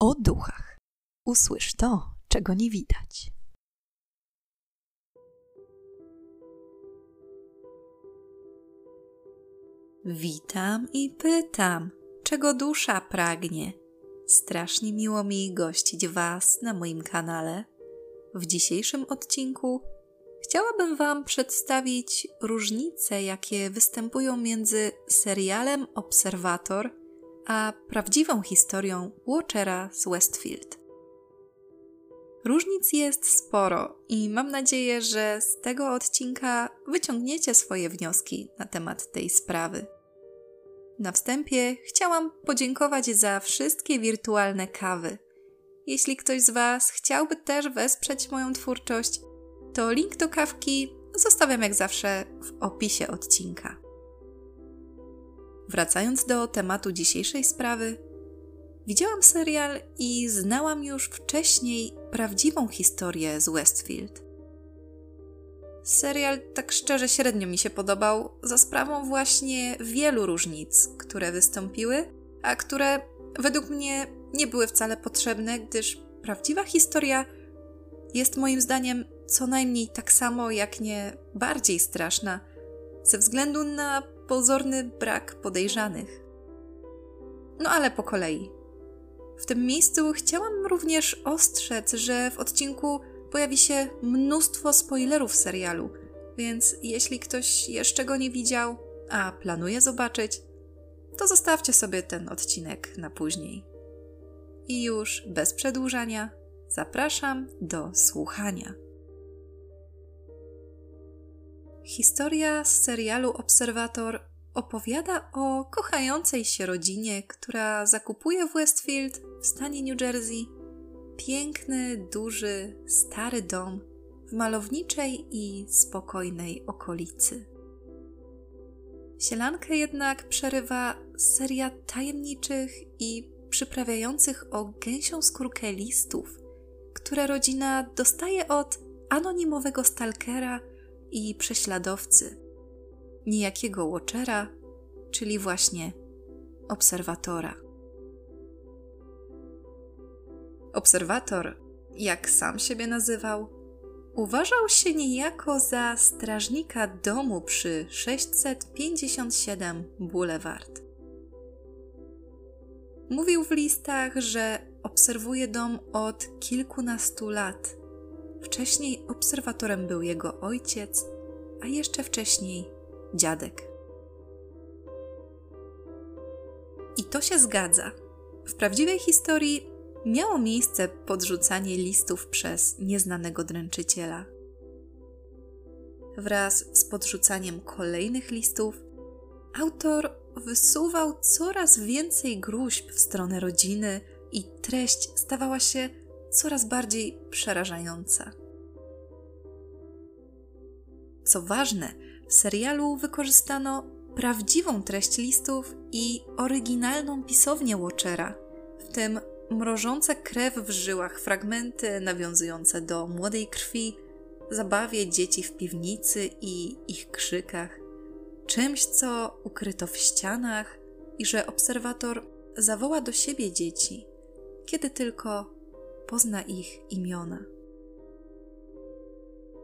o duchach. Usłysz to, czego nie widać. Witam i pytam, czego dusza pragnie. Strasznie miło mi gościć Was na moim kanale. W dzisiejszym odcinku chciałabym Wam przedstawić różnice, jakie występują między serialem Obserwator a prawdziwą historią Watchera z Westfield. Różnic jest sporo i mam nadzieję, że z tego odcinka wyciągniecie swoje wnioski na temat tej sprawy. Na wstępie chciałam podziękować za wszystkie wirtualne kawy. Jeśli ktoś z Was chciałby też wesprzeć moją twórczość, to link do kawki zostawiam jak zawsze w opisie odcinka. Wracając do tematu dzisiejszej sprawy, widziałam serial i znałam już wcześniej prawdziwą historię z Westfield. Serial tak szczerze średnio mi się podobał, za sprawą właśnie wielu różnic, które wystąpiły, a które według mnie nie były wcale potrzebne, gdyż prawdziwa historia jest moim zdaniem co najmniej tak samo, jak nie bardziej straszna, ze względu na pozorny brak podejrzanych. No ale po kolei. W tym miejscu chciałam również ostrzec, że w odcinku pojawi się mnóstwo spoilerów serialu, więc jeśli ktoś jeszcze go nie widział, a planuje zobaczyć, to zostawcie sobie ten odcinek na później. I już bez przedłużania zapraszam do słuchania. Historia z serialu Obserwator opowiada o kochającej się rodzinie, która zakupuje w Westfield w stanie New Jersey piękny, duży, stary dom w malowniczej i spokojnej okolicy. Sielankę jednak przerywa seria tajemniczych i przyprawiających o gęsią skórkę listów, które rodzina dostaje od anonimowego stalkera i prześladowcy, niejakiego Watchera, czyli właśnie obserwatora. Obserwator, jak sam siebie nazywał, uważał się niejako za strażnika domu przy 657 Boulevard. Mówił w listach, że obserwuje dom od kilkunastu lat. Wcześniej obserwatorem był jego ojciec, a jeszcze wcześniej dziadek. I to się zgadza. W prawdziwej historii miało miejsce podrzucanie listów przez nieznanego dręczyciela. Wraz z podrzucaniem kolejnych listów, autor wysuwał coraz więcej gruźb w stronę rodziny i treść stawała się coraz bardziej przerażająca. Co ważne, w serialu wykorzystano prawdziwą treść listów i oryginalną pisownię Watchera, w tym mrożące krew w żyłach fragmenty nawiązujące do młodej krwi, zabawie dzieci w piwnicy i ich krzykach, czymś, co ukryto w ścianach i że obserwator zawoła do siebie dzieci, kiedy tylko pozna ich imiona.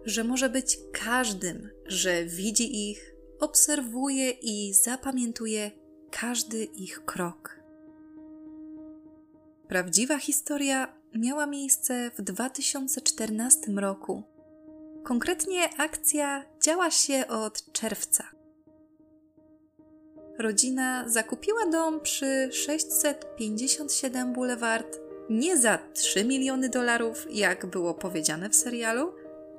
Że może być każdym, że widzi ich, obserwuje i zapamiętuje każdy ich krok. Prawdziwa historia miała miejsce w 2014 roku. Konkretnie akcja działa się od czerwca. Rodzina zakupiła dom przy 657 Boulevard nie za 3 miliony dolarów, jak było powiedziane w serialu,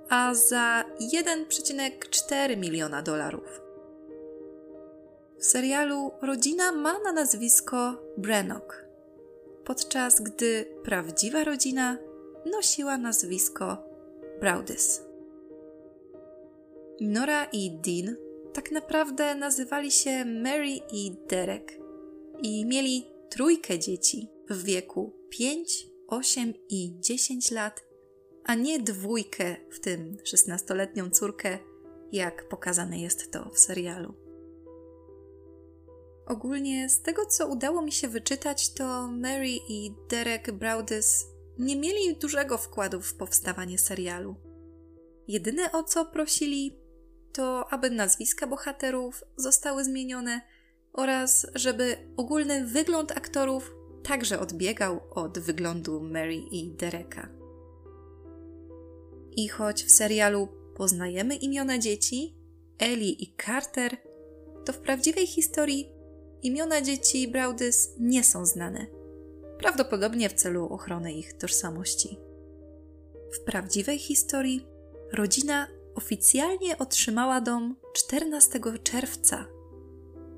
a za 1,4 miliona dolarów. W serialu rodzina ma na nazwisko Brennock podczas gdy prawdziwa rodzina nosiła nazwisko Braudis. Nora i Dean tak naprawdę nazywali się Mary i Derek i mieli trójkę dzieci w wieku 5, 8 i 10 lat, a nie dwójkę, w tym 16-letnią córkę, jak pokazane jest to w serialu. Ogólnie z tego, co udało mi się wyczytać, to Mary i Derek Browdys nie mieli dużego wkładu w powstawanie serialu. Jedyne o co prosili, to aby nazwiska bohaterów zostały zmienione oraz żeby ogólny wygląd aktorów także odbiegał od wyglądu Mary i Dereka. I choć w serialu poznajemy imiona dzieci, Ellie i Carter, to w prawdziwej historii imiona dzieci Braudys nie są znane. Prawdopodobnie w celu ochrony ich tożsamości. W prawdziwej historii rodzina oficjalnie otrzymała dom 14 czerwca,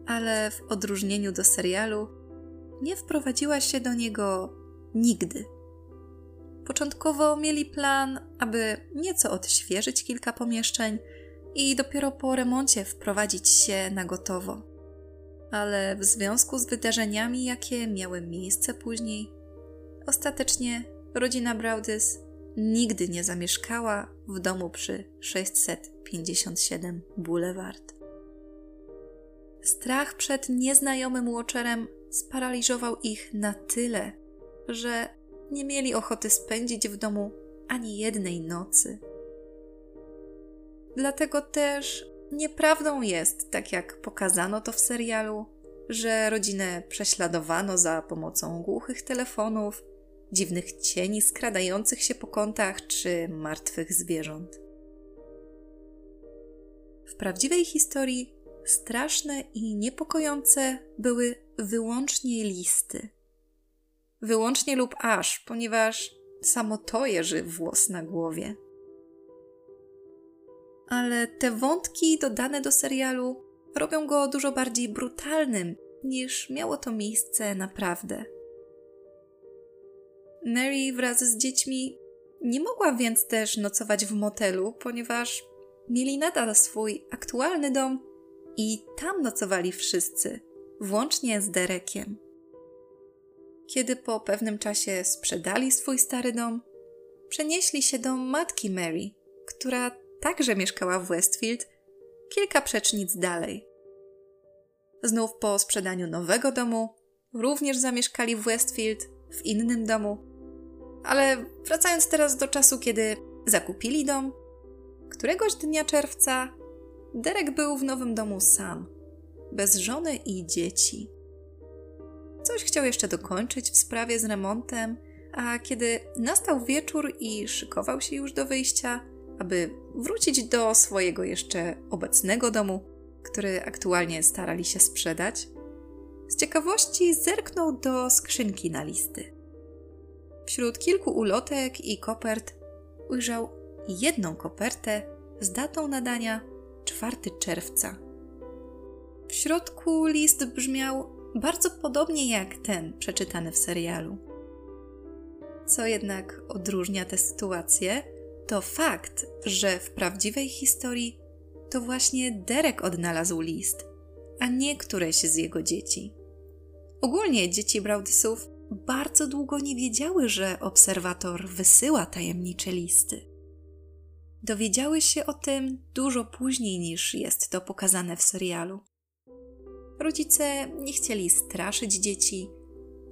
ale w odróżnieniu do serialu nie wprowadziła się do niego nigdy. Początkowo mieli plan, aby nieco odświeżyć kilka pomieszczeń i dopiero po remoncie wprowadzić się na gotowo. Ale w związku z wydarzeniami, jakie miały miejsce później, ostatecznie rodzina Braudys nigdy nie zamieszkała w domu przy 657 Boulevard. Strach przed nieznajomym Watcherem sparaliżował ich na tyle, że nie mieli ochoty spędzić w domu ani jednej nocy. Dlatego też nieprawdą jest, tak jak pokazano to w serialu, że rodzinę prześladowano za pomocą głuchych telefonów, dziwnych cieni skradających się po kątach czy martwych zwierząt. W prawdziwej historii straszne i niepokojące były wyłącznie listy. Wyłącznie lub aż, ponieważ samo to jeży włos na głowie. Ale te wątki dodane do serialu robią go dużo bardziej brutalnym niż miało to miejsce naprawdę. Mary wraz z dziećmi nie mogła więc też nocować w motelu, ponieważ mieli nadal swój aktualny dom i tam nocowali wszyscy, włącznie z Derekiem. Kiedy po pewnym czasie sprzedali swój stary dom, przenieśli się do matki Mary, która także mieszkała w Westfield, kilka przecznic dalej. Znów po sprzedaniu nowego domu, również zamieszkali w Westfield, w innym domu. Ale wracając teraz do czasu, kiedy zakupili dom, któregoś dnia czerwca Derek był w nowym domu sam, bez żony i dzieci. Coś chciał jeszcze dokończyć w sprawie z remontem, a kiedy nastał wieczór i szykował się już do wyjścia, aby wrócić do swojego jeszcze obecnego domu, który aktualnie starali się sprzedać, z ciekawości zerknął do skrzynki na listy. Wśród kilku ulotek i kopert ujrzał jedną kopertę z datą nadania 4 czerwca. W środku list brzmiał bardzo podobnie jak ten przeczytany w serialu. Co jednak odróżnia tę sytuację, to fakt, że w prawdziwej historii to właśnie Derek odnalazł list, a nie któreś z jego dzieci. Ogólnie dzieci Braudysów bardzo długo nie wiedziały, że obserwator wysyła tajemnicze listy. Dowiedziały się o tym dużo później niż jest to pokazane w serialu. Rodzice nie chcieli straszyć dzieci,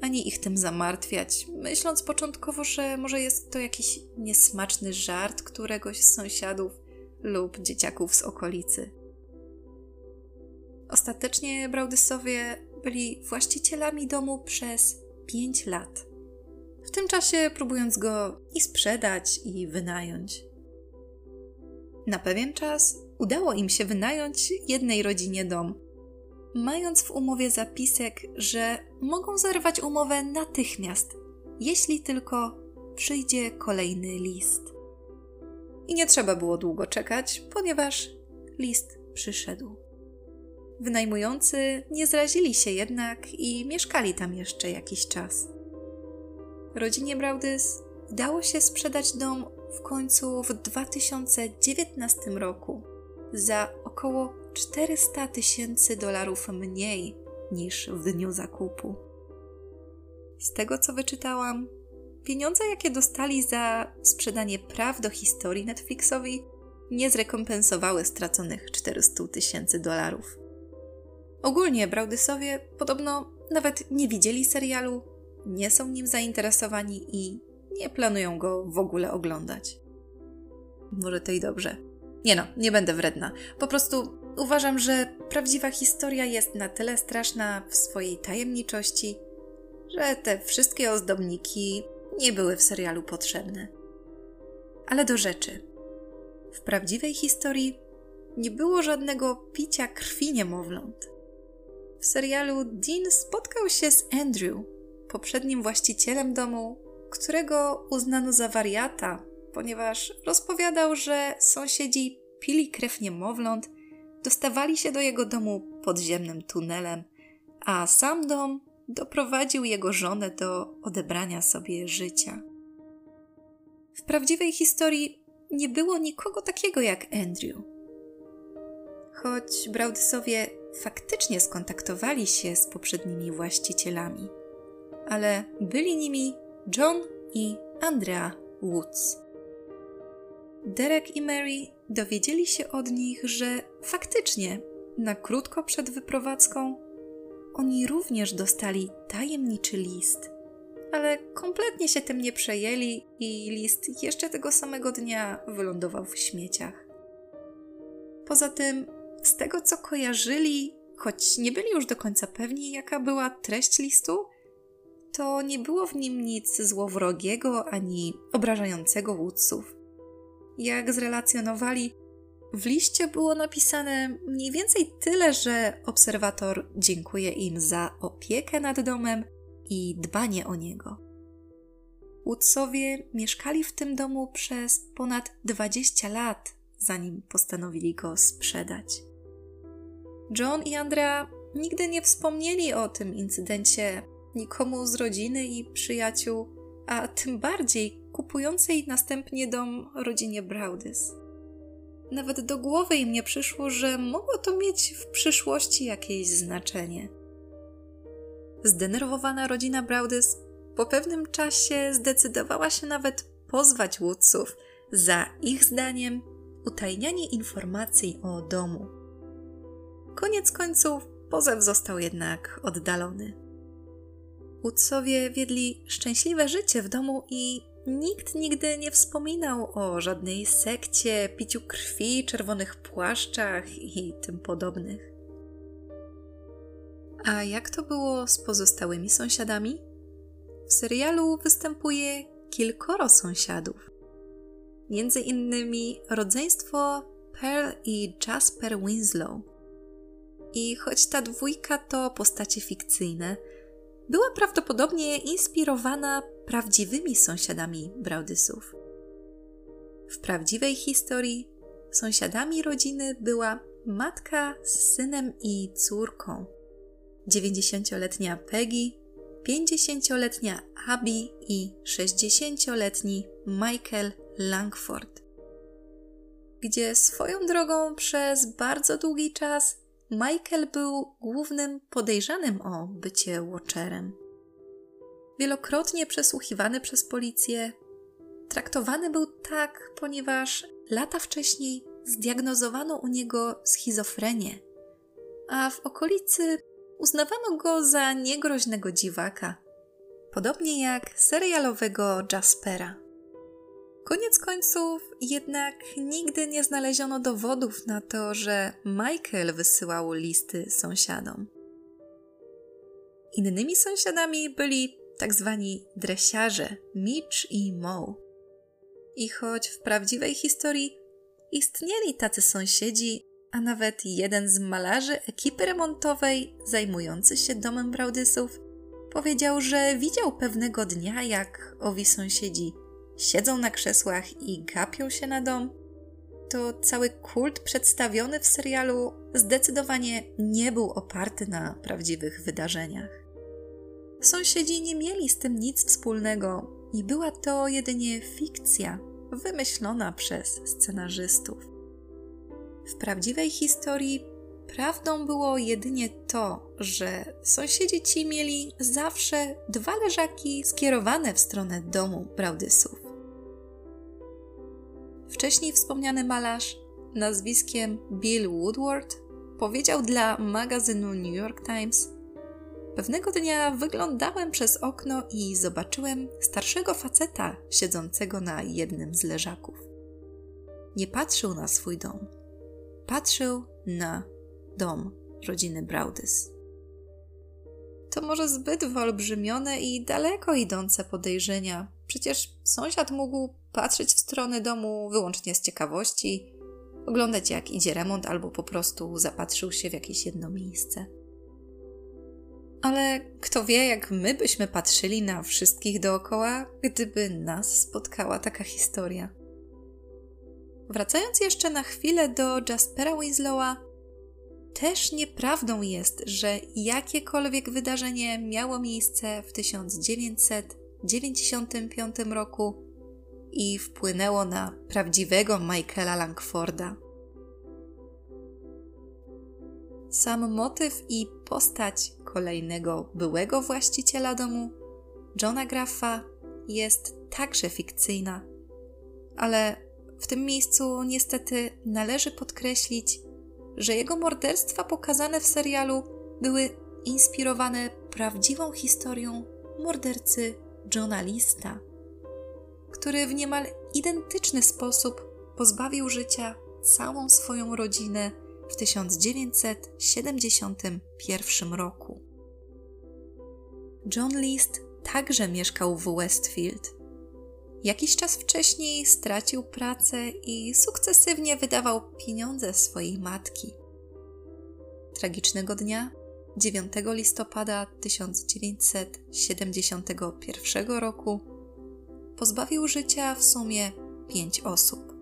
ani ich tym zamartwiać, myśląc początkowo, że może jest to jakiś niesmaczny żart któregoś z sąsiadów lub dzieciaków z okolicy. Ostatecznie Braudysowie byli właścicielami domu przez pięć lat. W tym czasie próbując go i sprzedać, i wynająć. Na pewien czas udało im się wynająć jednej rodzinie dom, mając w umowie zapisek, że mogą zerwać umowę natychmiast, jeśli tylko przyjdzie kolejny list. I nie trzeba było długo czekać, ponieważ list przyszedł. Wynajmujący nie zrazili się jednak i mieszkali tam jeszcze jakiś czas. Rodzinie Braudys udało się sprzedać dom w końcu w 2019 roku za około 400 tysięcy dolarów mniej niż w dniu zakupu. Z tego co wyczytałam, pieniądze, jakie dostali za sprzedanie praw do historii Netflixowi, nie zrekompensowały straconych 400 tysięcy dolarów. Ogólnie Braudysowie podobno nawet nie widzieli serialu, nie są nim zainteresowani i nie planują go w ogóle oglądać. Może to i dobrze. Nie no, nie będę wredna. Po prostu uważam, że prawdziwa historia jest na tyle straszna w swojej tajemniczości, że te wszystkie ozdobniki nie były w serialu potrzebne. Ale do rzeczy. W prawdziwej historii nie było żadnego picia krwi niemowląt. W serialu Dean spotkał się z Andrew, poprzednim właścicielem domu, którego uznano za wariata, ponieważ rozpowiadał, że sąsiedzi pili krew niemowląt, dostawali się do jego domu podziemnym tunelem, a sam dom doprowadził jego żonę do odebrania sobie życia. W prawdziwej historii nie było nikogo takiego jak Andrew. Choć Braudysowie faktycznie skontaktowali się z poprzednimi właścicielami, ale byli nimi John i Andrea Woods. Derek i Mary dowiedzieli się od nich, że faktycznie na krótko przed wyprowadzką oni również dostali tajemniczy list, ale kompletnie się tym nie przejęli i list jeszcze tego samego dnia wylądował w śmieciach. Poza tym, z tego co kojarzyli, choć nie byli już do końca pewni, jaka była treść listu, to nie było w nim nic złowrogiego ani obrażającego łódców. Jak zrelacjonowali, w liście było napisane mniej więcej tyle, że obserwator dziękuje im za opiekę nad domem i dbanie o niego. Woodsowie mieszkali w tym domu przez ponad 20 lat, zanim postanowili go sprzedać. John i Andrea nigdy nie wspomnieli o tym incydencie nikomu z rodziny i przyjaciół, a tym bardziej kupującej następnie dom rodzinie Braudys. Nawet do głowy im nie przyszło, że mogło to mieć w przyszłości jakieś znaczenie. Zdenerwowana rodzina Braudys po pewnym czasie zdecydowała się nawet pozwać Woodsów za ich zdaniem utajnianie informacji o domu. Koniec końców pozew został jednak oddalony. Woodsowie wiedli szczęśliwe życie w domu i nikt nigdy nie wspominał o żadnej sekcie, piciu krwi, czerwonych płaszczach i tym podobnych. A jak to było z pozostałymi sąsiadami? W serialu występuje kilkoro sąsiadów. Między innymi rodzeństwo Pearl i Jasper Winslow. I choć ta dwójka to postacie fikcyjne, była prawdopodobnie inspirowana prawdziwymi sąsiadami Braudysów. W prawdziwej historii sąsiadami rodziny była matka z synem i córką, 90-letnia Peggy, 50-letnia Abby i 60-letni Michael Langford, gdzie swoją drogą przez bardzo długi czas Michael był głównym podejrzanym o bycie Watcherem. Wielokrotnie przesłuchiwany przez policję, traktowany był tak, ponieważ lata wcześniej zdiagnozowano u niego schizofrenię, a w okolicy uznawano go za niegroźnego dziwaka, podobnie jak serialowego Jaspera. Koniec końców jednak nigdy nie znaleziono dowodów na to, że Michael wysyłał listy sąsiadom. Innymi sąsiadami byli tak zwani dresiarze Mitch i Mo. I choć w prawdziwej historii istnieli tacy sąsiedzi, a nawet jeden z malarzy ekipy remontowej zajmujący się domem Braudysów powiedział, że widział pewnego dnia, jak owi sąsiedzi siedzą na krzesłach i gapią się na dom, to cały kult przedstawiony w serialu zdecydowanie nie był oparty na prawdziwych wydarzeniach. Sąsiedzi nie mieli z tym nic wspólnego i była to jedynie fikcja wymyślona przez scenarzystów. W prawdziwej historii prawdą było jedynie to, że sąsiedzi ci mieli zawsze dwa leżaki skierowane w stronę domu Braudysów. Wcześniej wspomniany malarz nazwiskiem Bill Woodward powiedział dla magazynu New York Times: Pewnego dnia wyglądałem przez okno i zobaczyłem starszego faceta siedzącego na jednym z leżaków. Nie patrzył na swój dom, patrzył na dom rodziny Braudys. To może zbyt wyolbrzymione i daleko idące podejrzenia. Przecież sąsiad mógł patrzeć w stronę domu wyłącznie z ciekawości, oglądać jak idzie remont albo po prostu zapatrzył się w jakieś jedno miejsce. Ale kto wie, jak my byśmy patrzyli na wszystkich dookoła, gdyby nas spotkała taka historia. Wracając jeszcze na chwilę do Jaspera Winslowa, też nieprawdą jest, że jakiekolwiek wydarzenie miało miejsce w 1995 roku i wpłynęło na prawdziwego Michaela Langforda. Sam motyw i postać kolejnego byłego właściciela domu, Johna Graffa, jest także fikcyjna. Ale w tym miejscu niestety należy podkreślić, że jego morderstwa pokazane w serialu były inspirowane prawdziwą historią mordercy Johna Lista, który w niemal identyczny sposób pozbawił życia całą swoją rodzinę w 1971 roku. John List także mieszkał w Westfield. Jakiś czas wcześniej stracił pracę i sukcesywnie wydawał pieniądze swojej matki. Tragicznego dnia, 9 listopada 1971 roku, pozbawił życia w sumie pięć osób: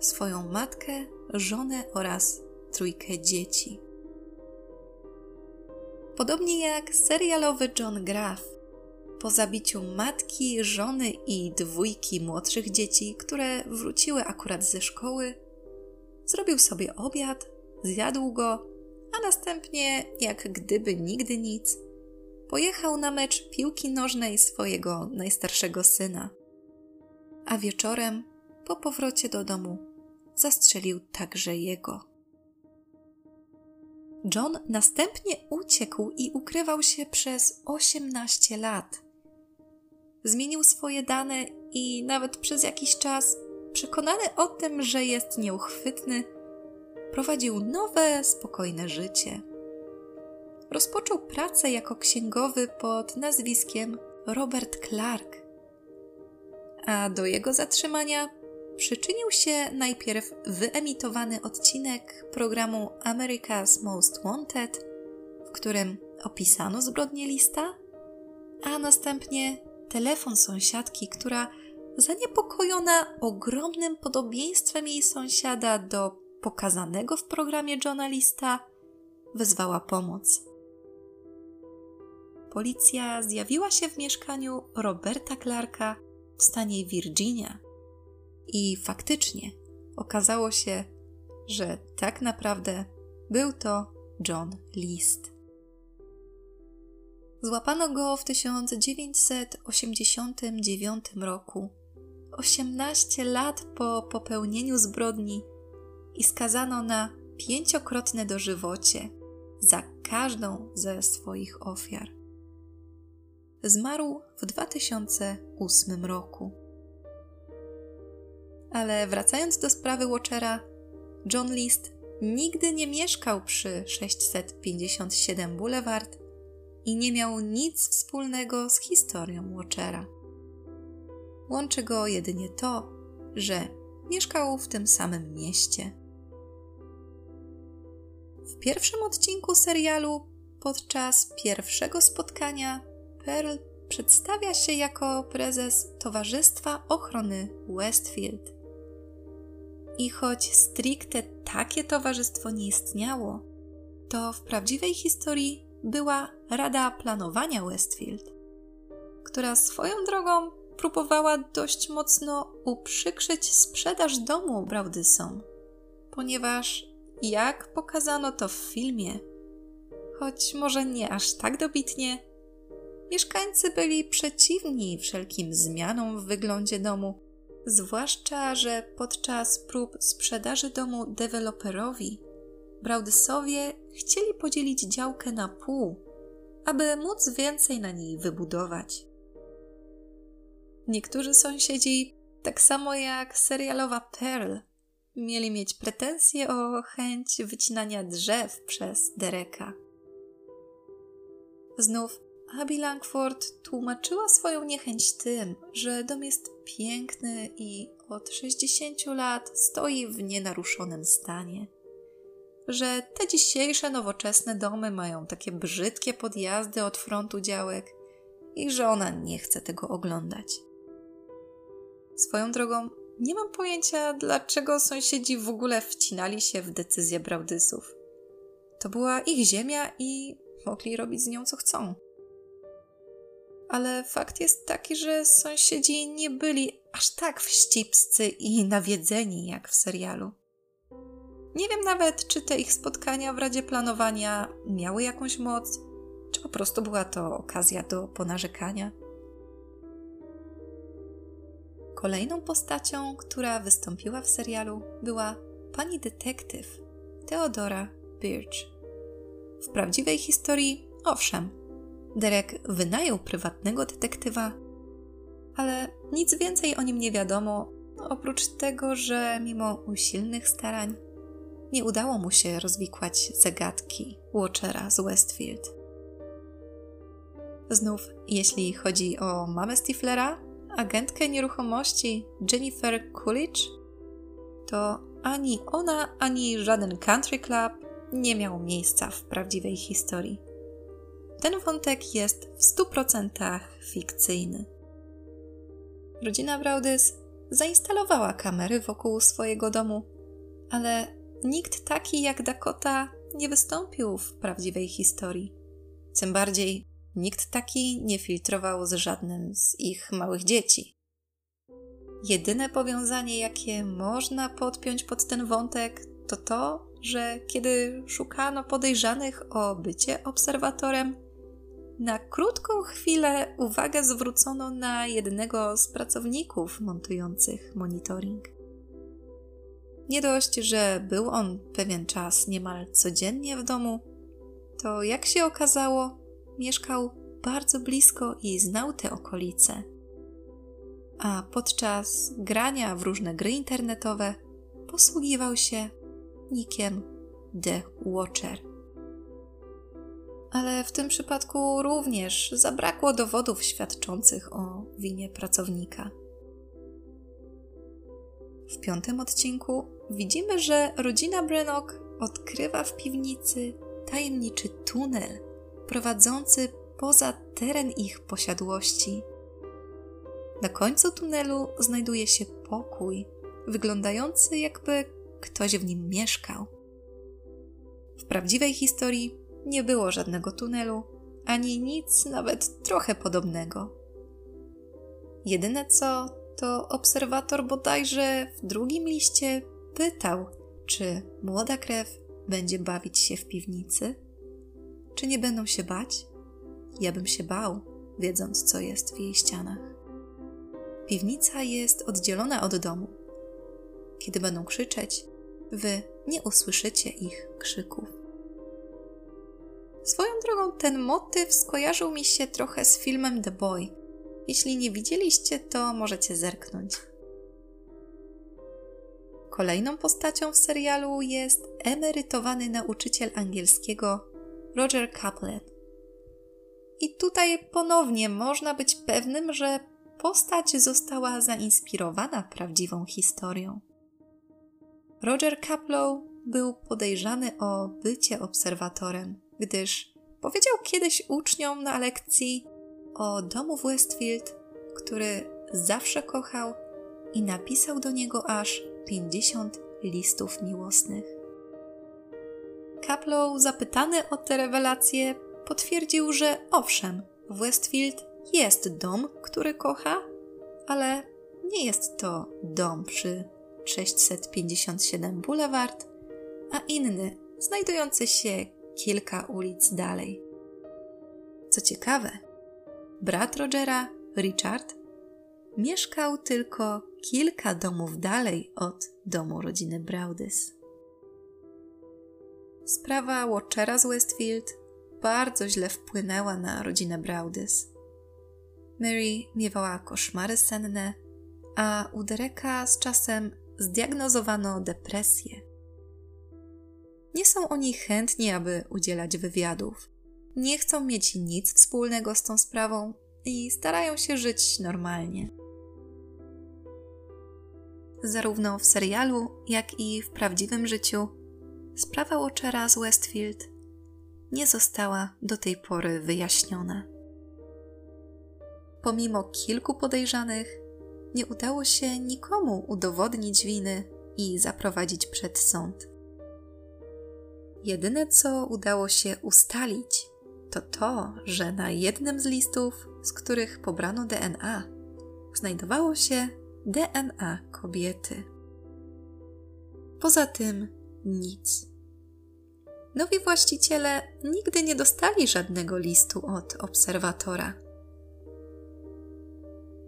swoją matkę, żonę oraz trójkę dzieci. Podobnie jak serialowy John Graff, po zabiciu matki, żony i dwójki młodszych dzieci, które wróciły akurat ze szkoły, zrobił sobie obiad, zjadł go, a następnie, jak gdyby nigdy nic, pojechał na mecz piłki nożnej swojego najstarszego syna. A wieczorem, po powrocie do domu, zastrzelił także jego. John następnie uciekł i ukrywał się przez 18 lat. Zmienił swoje dane i nawet przez jakiś czas, przekonany o tym, że jest nieuchwytny, prowadził nowe, spokojne życie. Rozpoczął pracę jako księgowy pod nazwiskiem Robert Clark. A do jego zatrzymania przyczynił się najpierw wyemitowany odcinek programu America's Most Wanted, w którym opisano zbrodnię lista, a następnie telefon sąsiadki, która zaniepokojona ogromnym podobieństwem jej sąsiada do pokazanego w programie Johna Lista, wezwała pomoc. Policja zjawiła się w mieszkaniu Roberta Clarka w stanie Virginia i faktycznie okazało się, że tak naprawdę był to John List. Złapano go w 1989 roku, 18 lat po popełnieniu zbrodni i skazano na pięciokrotne dożywocie za każdą ze swoich ofiar. Zmarł w 2008 roku. Ale wracając do sprawy Watchera, John List nigdy nie mieszkał przy 657 Boulevard i nie miał nic wspólnego z historią Watchera. Łączy go jedynie to, że mieszkał w tym samym mieście. W pierwszym odcinku serialu, podczas pierwszego spotkania, Pearl przedstawia się jako prezes Towarzystwa Ochrony Westfield. I choć stricte takie towarzystwo nie istniało, to w prawdziwej historii była Rada Planowania Westfield, która swoją drogą próbowała dość mocno uprzykrzyć sprzedaż domu Braudysom, ponieważ, jak pokazano to w filmie, choć może nie aż tak dobitnie, mieszkańcy byli przeciwni wszelkim zmianom w wyglądzie domu Zwłaszcza, że podczas prób sprzedaży domu deweloperowi Braudysowie chcieli podzielić działkę na pół, aby móc więcej na niej wybudować. Niektórzy sąsiedzi, tak samo jak serialowa Pearl, mieli mieć pretensje o chęć wycinania drzew przez Dereka. Znów Abby Langford tłumaczyła swoją niechęć tym, że dom jest piękny i od 60 lat stoi w nienaruszonym stanie. Że te dzisiejsze nowoczesne domy mają takie brzydkie podjazdy od frontu działek i że ona nie chce tego oglądać. Swoją drogą, nie mam pojęcia, dlaczego sąsiedzi w ogóle wcinali się w decyzje Braudysów. To była ich ziemia i mogli robić z nią co chcą. Ale fakt jest taki, że sąsiedzi nie byli aż tak wścibscy i nawiedzeni jak w serialu. Nie wiem nawet, czy te ich spotkania w Radzie Planowania miały jakąś moc, czy po prostu była to okazja do ponarzekania. Kolejną postacią, która wystąpiła w serialu, była pani detektyw Theodora Birch. W prawdziwej historii, owszem, Derek wynajął prywatnego detektywa, ale nic więcej o nim nie wiadomo, oprócz tego, że mimo usilnych starań nie udało mu się rozwikłać zagadki Watchera z Westfield. Znów, jeśli chodzi o mamę Stiflera, agentkę nieruchomości Jennifer Coolidge, to ani ona, ani żaden country club nie miał miejsca w prawdziwej historii. Ten wątek jest w 100% fikcyjny. Rodzina Braudys zainstalowała kamery wokół swojego domu, ale nikt taki jak Dakota nie wystąpił w prawdziwej historii. Tym bardziej Nikt taki nie filtrował z żadnym z ich małych dzieci. Jedyne powiązanie, jakie można podpiąć pod ten wątek, to to, że kiedy szukano podejrzanych o bycie obserwatorem, na krótką chwilę uwagę zwrócono na jednego z pracowników montujących monitoring. Nie dość, że był on pewien czas niemal codziennie w domu, to jak się okazało, mieszkał bardzo blisko i znał te okolice. A podczas grania w różne gry internetowe posługiwał się nikiem The Watcher. Ale w tym przypadku również zabrakło dowodów świadczących o winie pracownika. W piątym odcinku widzimy, że rodzina Brennock odkrywa w piwnicy tajemniczy tunel prowadzący poza teren ich posiadłości. Na końcu tunelu znajduje się pokój, wyglądający jakby ktoś w nim mieszkał. W prawdziwej historii nie było żadnego tunelu, ani nic nawet trochę podobnego. Jedyne co, to obserwator bodajże w drugim liście pytał, czy młoda krew będzie bawić się w piwnicy. Czy nie będą się bać? Ja bym się bał, wiedząc, co jest w jej ścianach. Piwnica jest oddzielona od domu. Kiedy będą krzyczeć, wy nie usłyszycie ich krzyków. Swoją drogą ten motyw skojarzył mi się trochę z filmem The Boy. Jeśli nie widzieliście, to możecie zerknąć. Kolejną postacią w serialu jest emerytowany nauczyciel angielskiego Roger Kaplan. I tutaj ponownie można być pewnym, że postać została zainspirowana prawdziwą historią. Roger Kaplow był podejrzany o bycie obserwatorem, gdyż powiedział kiedyś uczniom na lekcji o domu w Westfield, który zawsze kochał i napisał do niego aż 50 listów miłosnych. Kaplow, zapytany o te rewelacje, potwierdził, że owszem, w Westfield jest dom, który kocha, ale nie jest to dom przy 657 Boulevard, a inny, znajdujący się kilka ulic dalej. Co ciekawe, brat Rogera, Richard, mieszkał tylko kilka domów dalej od domu rodziny Braudys. Sprawa Watchera z Westfield bardzo źle wpłynęła na rodzinę Braudys. Mary miewała koszmary senne, a u Dereka z czasem zdiagnozowano depresję. Nie są oni chętni, aby udzielać wywiadów. Nie chcą mieć nic wspólnego z tą sprawą i starają się żyć normalnie. Zarówno w serialu, jak i w prawdziwym życiu sprawa Watchera z Westfield nie została do tej pory wyjaśniona. Pomimo kilku podejrzanych, nie udało się nikomu udowodnić winy i zaprowadzić przed sąd. Jedyne, co udało się ustalić, to to, że na jednym z listów, z których pobrano DNA, znajdowało się DNA kobiety. Poza tym nic. Nowi właściciele nigdy nie dostali żadnego listu od obserwatora.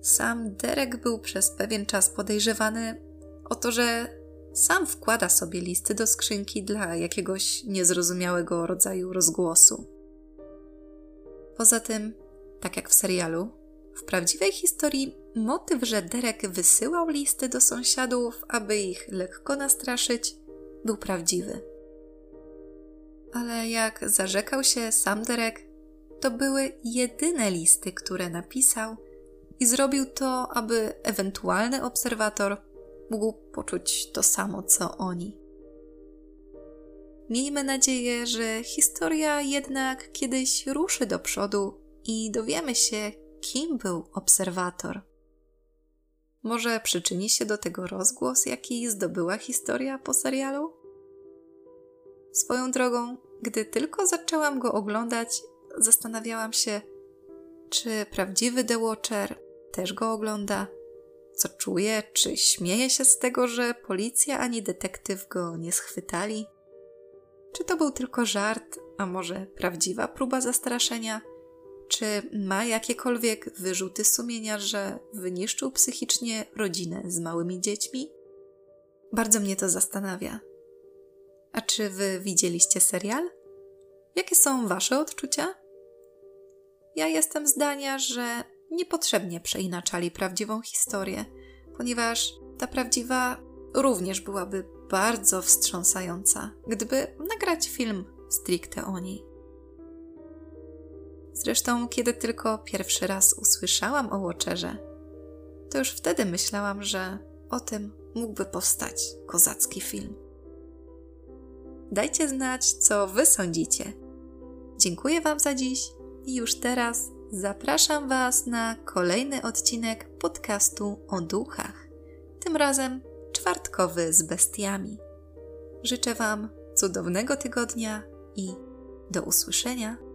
Sam Derek był przez pewien czas podejrzewany o to, że sam wkłada sobie listy do skrzynki dla jakiegoś niezrozumiałego rodzaju rozgłosu. Poza tym, tak jak w serialu, w prawdziwej historii motyw, że Derek wysyłał listy do sąsiadów, aby ich lekko nastraszyć, był prawdziwy. Ale jak zarzekał się sam Derek, to były jedyne listy, które napisał i zrobił to, aby ewentualny obserwator mógł poczuć to samo co oni. Miejmy nadzieję, że historia jednak kiedyś ruszy do przodu i dowiemy się, kim był obserwator. Może przyczyni się do tego rozgłos, jaki zdobyła historia po serialu? Swoją drogą, gdy tylko zaczęłam go oglądać, zastanawiałam się, czy prawdziwy The Watcher też go ogląda, co czuje, czy śmieje się z tego, że policja ani detektyw go nie schwytali? Czy to był tylko żart, a może prawdziwa próba zastraszenia? Czy ma jakiekolwiek wyrzuty sumienia, że wyniszczył psychicznie rodzinę z małymi dziećmi? Bardzo mnie to zastanawia. A czy wy widzieliście serial? Jakie są wasze odczucia? Ja jestem zdania, że niepotrzebnie przeinaczali prawdziwą historię, ponieważ ta prawdziwa również byłaby bardzo wstrząsająca, gdyby nagrać film stricte o niej. Zresztą, kiedy tylko pierwszy raz usłyszałam o Watcherze, to już wtedy myślałam, że o tym mógłby powstać kozacki film. Dajcie znać, co Wy sądzicie. Dziękuję Wam za dziś i już teraz zapraszam Was na kolejny odcinek podcastu o duchach. Tym razem czwartkowy z bestiami. Życzę Wam cudownego tygodnia i do usłyszenia